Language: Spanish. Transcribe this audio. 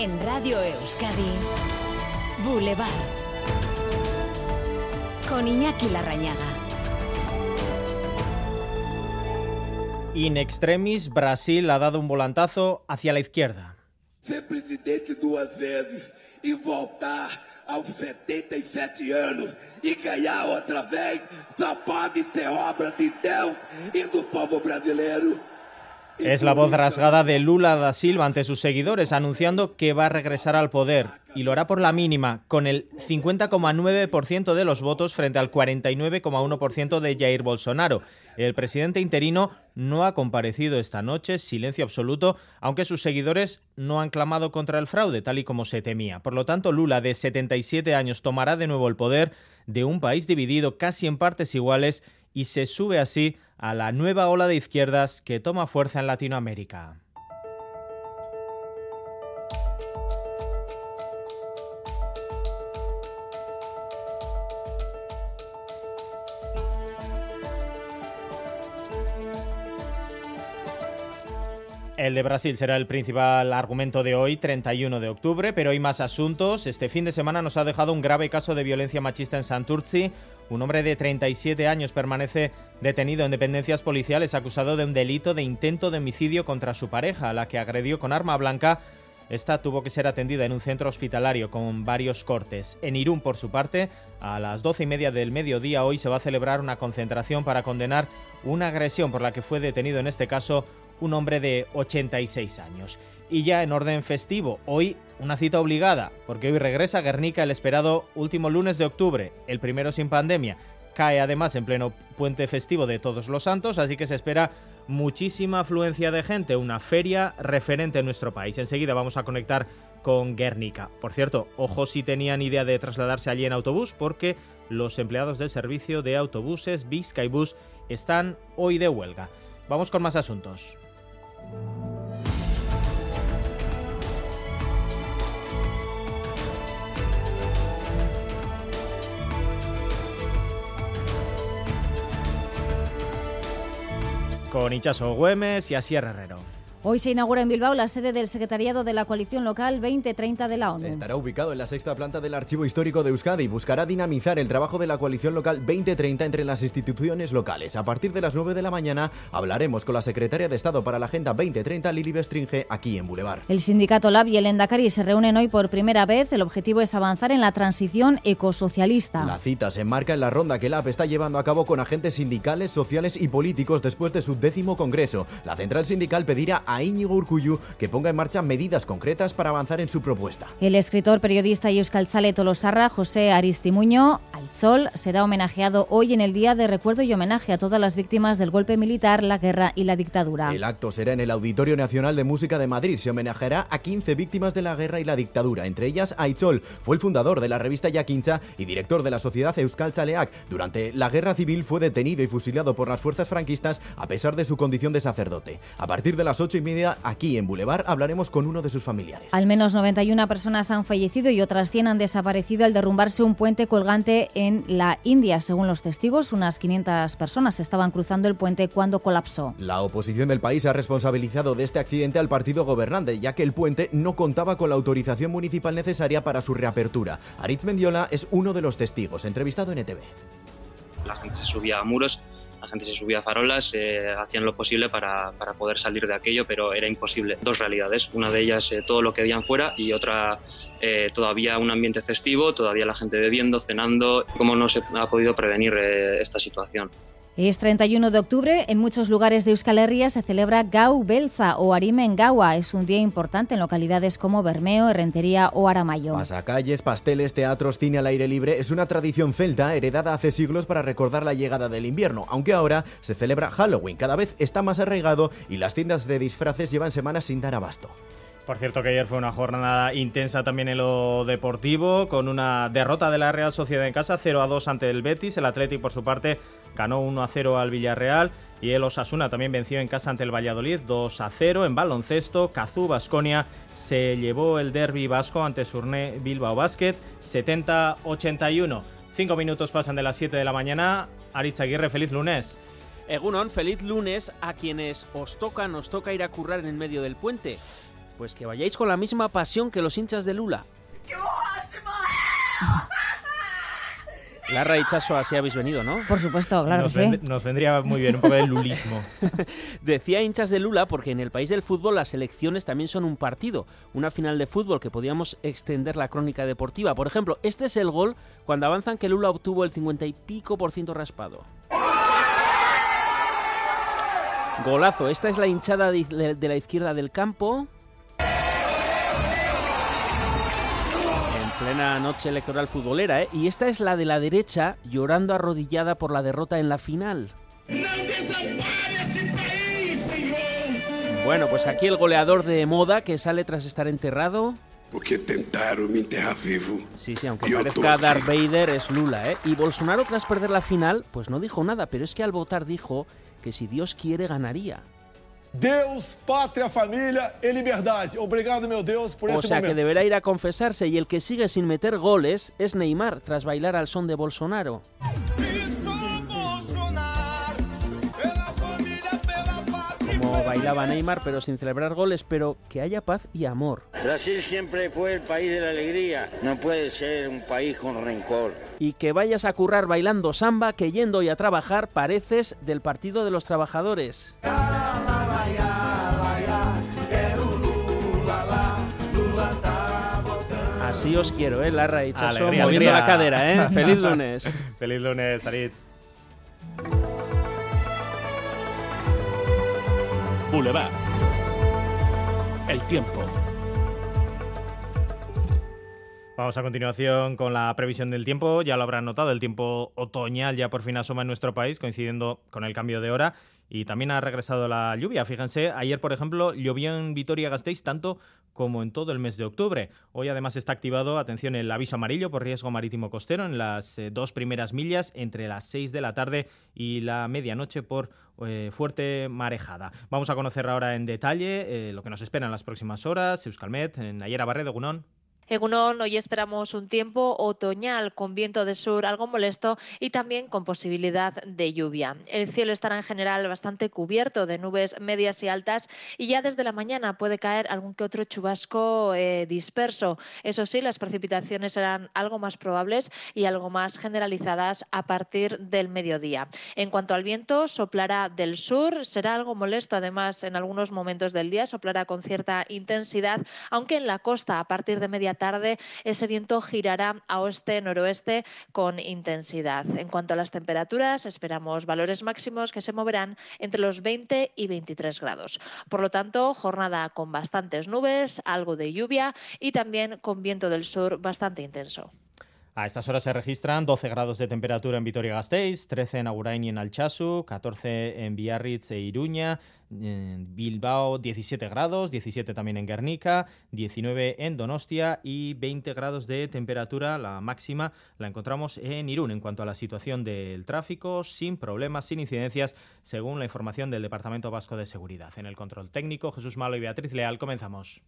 En Radio Euskadi, Boulevard. Con Iñaki Larrañaga. In extremis, Brasil ha dado un volantazo hacia la izquierda. Ser presidente duas vezes e voltar aos 77 anos e ganhar outra vez só pode ser obra de Deus e do povo brasileiro. Es la voz rasgada de Lula da Silva ante sus seguidores, anunciando que va a regresar al poder y lo hará por la mínima, con el 50,9% de los votos frente al 49,1% de Jair Bolsonaro. El presidente interino no ha comparecido esta noche, silencio absoluto, aunque sus seguidores no han clamado contra el fraude, tal y como se temía. Por lo tanto, Lula, de 77 años, tomará de nuevo el poder de un país dividido casi en partes iguales y se sube así a la nueva ola de izquierdas que toma fuerza en Latinoamérica. El de Brasil será el principal argumento de hoy, 31 de octubre, pero hay más asuntos. Este fin de semana nos ha dejado un grave caso de violencia machista en Santurci. Un hombre de 37 años permanece detenido en dependencias policiales acusado de un delito de intento de homicidio contra su pareja, a la que agredió con arma blanca. Esta tuvo que ser atendida en un centro hospitalario con varios cortes. En Irún, por su parte, a las doce y media del mediodía hoy se va a celebrar una concentración para condenar una agresión por la que fue detenido en este caso un hombre de 86 años. Y ya en orden festivo, hoy una cita obligada, porque hoy regresa Guernica el esperado último lunes de octubre, el primero sin pandemia. Cae además en pleno puente festivo de Todos los Santos, así que se espera muchísima afluencia de gente, una feria referente en nuestro país. Enseguida vamos a conectar con Guernica. Por cierto, ojo si tenían idea de trasladarse allí en autobús, porque los empleados del servicio de autobuses Bus están hoy de huelga. Vamos con más asuntos. Con Ichaso Güemes y Asier Herrero. Hoy se inaugura en Bilbao la sede del Secretariado de la Coalición Local 2030 de la ONU. Estará ubicado en la sexta planta del Archivo Histórico de Euskadi y buscará dinamizar el trabajo de la Coalición Local 2030 entre las instituciones locales. A partir de las 9 de la mañana hablaremos con la Secretaria de Estado para la Agenda 2030, Lili Bestringe, aquí en Boulevard. El sindicato LAB y el Endacari se reúnen hoy por primera vez. El objetivo es avanzar en la transición ecosocialista. La cita se enmarca en la ronda que LAB está llevando a cabo con agentes sindicales, sociales y políticos después de su décimo congreso. La central sindical pedirá a Íñigo Urcuyu que ponga en marcha medidas concretas para avanzar en su propuesta. El escritor, periodista y euskaltzale tolosarra, José Aristimuño, Alzol, será homenajeado hoy en el Día de Recuerdo y Homenaje a todas las víctimas del golpe militar, la guerra y la dictadura. El acto será en el Auditorio Nacional de Música de Madrid. Se homenajeará a 15 víctimas de la guerra y la dictadura. Entre ellas, Aitzol fue el fundador de la revista Yaquincha y director de la sociedad Euskal Chaleac. Durante la guerra civil fue detenido y fusilado por las fuerzas franquistas a pesar de su condición de sacerdote. A partir de las ocho y media aquí en Boulevard hablaremos con uno de sus familiares. Al menos 91 personas han fallecido y otras 100 han desaparecido al derrumbarse un puente colgante en la India. Según los testigos, unas 500 personas estaban cruzando el puente cuando colapsó. La oposición del país ha responsabilizado de este accidente al partido gobernante, ya que el puente no contaba con la autorización municipal necesaria para su reapertura. Aritz Mendiola es uno de los testigos, entrevistado en ETV. La gente se subía a muros la gente se subía a farolas, eh, hacían lo posible para, para, poder salir de aquello, pero era imposible. Dos realidades, una de ellas eh, todo lo que habían fuera y otra eh, todavía un ambiente festivo, todavía la gente bebiendo, cenando. ¿Cómo no se ha podido prevenir eh, esta situación? Es 31 de octubre. En muchos lugares de Euskal Herria se celebra Gau Belza o Arimen Gaua. Es un día importante en localidades como Bermeo, Herrentería o Aramayo. Pasacalles, pasteles, teatros, cine al aire libre es una tradición celta heredada hace siglos para recordar la llegada del invierno, aunque ahora se celebra Halloween. Cada vez está más arraigado y las tiendas de disfraces llevan semanas sin dar abasto. Por cierto que ayer fue una jornada intensa también en lo deportivo, con una derrota de la Real Sociedad en casa, 0 a 2 ante el Betis. El Athletic, por su parte, ganó 1 a 0 al Villarreal. Y el Osasuna también venció en casa ante el Valladolid, 2 a 0. En baloncesto, Cazú Basconia se llevó el derby vasco ante Surné Bilbao Basket, 70-81. Cinco minutos pasan de las 7 de la mañana. Aritz Aguirre, feliz lunes. Egunon, feliz lunes a quienes os toca, nos toca ir a currar en el medio del puente Pues que vayáis con la misma pasión que los hinchas de Lula. Larra y Chaso, así habéis venido, ¿no? Por supuesto, claro nos que sí. Nos vendría muy bien un poco de lulismo. Decía hinchas de Lula porque en el país del fútbol las elecciones también son un partido, una final de fútbol que podíamos extender la crónica deportiva. Por ejemplo, este es el gol cuando avanzan que Lula obtuvo el 50 y pico por ciento raspado. Golazo, esta es la hinchada de, de la izquierda del campo. Plena noche electoral futbolera, ¿eh? Y esta es la de la derecha llorando arrodillada por la derrota en la final. Bueno, pues aquí el goleador de moda que sale tras estar enterrado. Porque tentaron me enterrar vivo. Sí, sí, aunque parezca Darth Vader, es Lula, ¿eh? Y Bolsonaro, tras perder la final, pues no dijo nada, pero es que al votar dijo que si Dios quiere ganaría. Deus, patria, familia y liberdad. Obrigado, meu Deus, por O sea que deberá ir a confesarse y el que sigue sin meter goles es Neymar tras bailar al son de Bolsonaro. Como bailaba Neymar pero sin celebrar goles, pero que haya paz y amor. Brasil siempre fue el país de la alegría, no puede ser un país con rencor. Y que vayas a currar bailando samba, que yendo hoy a trabajar pareces del Partido de los Trabajadores. Así os quiero, ¿eh? Larra y Chaso Alegría, moviendo alegría. la cadera, ¿eh? Feliz lunes. Feliz lunes, Aritz. Boulevard. El tiempo. Vamos a continuación con la previsión del tiempo. Ya lo habrán notado, el tiempo otoñal ya por fin asoma en nuestro país, coincidiendo con el cambio de hora. Y también ha regresado la lluvia. Fíjense, ayer, por ejemplo, llovió en Vitoria-Gasteiz tanto como en todo el mes de octubre. Hoy, además, está activado, atención, el aviso amarillo por riesgo marítimo costero en las eh, dos primeras millas entre las 6 de la tarde y la medianoche por eh, fuerte marejada. Vamos a conocer ahora en detalle eh, lo que nos espera en las próximas horas. Euskalmet, en Nayera Barredo, Gunón. Egunon, hoy esperamos un tiempo otoñal con viento de sur algo molesto y también con posibilidad de lluvia. El cielo estará en general bastante cubierto de nubes medias y altas y ya desde la mañana puede caer algún que otro chubasco eh, disperso. Eso sí, las precipitaciones serán algo más probables y algo más generalizadas a partir del mediodía. En cuanto al viento, soplará del sur, será algo molesto además en algunos momentos del día, soplará con cierta intensidad, aunque en la costa a partir de media tarde ese viento girará a oeste-noroeste con intensidad. En cuanto a las temperaturas, esperamos valores máximos que se moverán entre los 20 y 23 grados. Por lo tanto, jornada con bastantes nubes, algo de lluvia y también con viento del sur bastante intenso. A estas horas se registran 12 grados de temperatura en Vitoria-Gasteiz, 13 en Agurain y en Alchazu, 14 en Biarritz e Iruña, en Bilbao 17 grados, 17 también en Guernica, 19 en Donostia y 20 grados de temperatura, la máxima la encontramos en Irún. En cuanto a la situación del tráfico, sin problemas, sin incidencias, según la información del Departamento Vasco de Seguridad. En el control técnico, Jesús Malo y Beatriz Leal, comenzamos.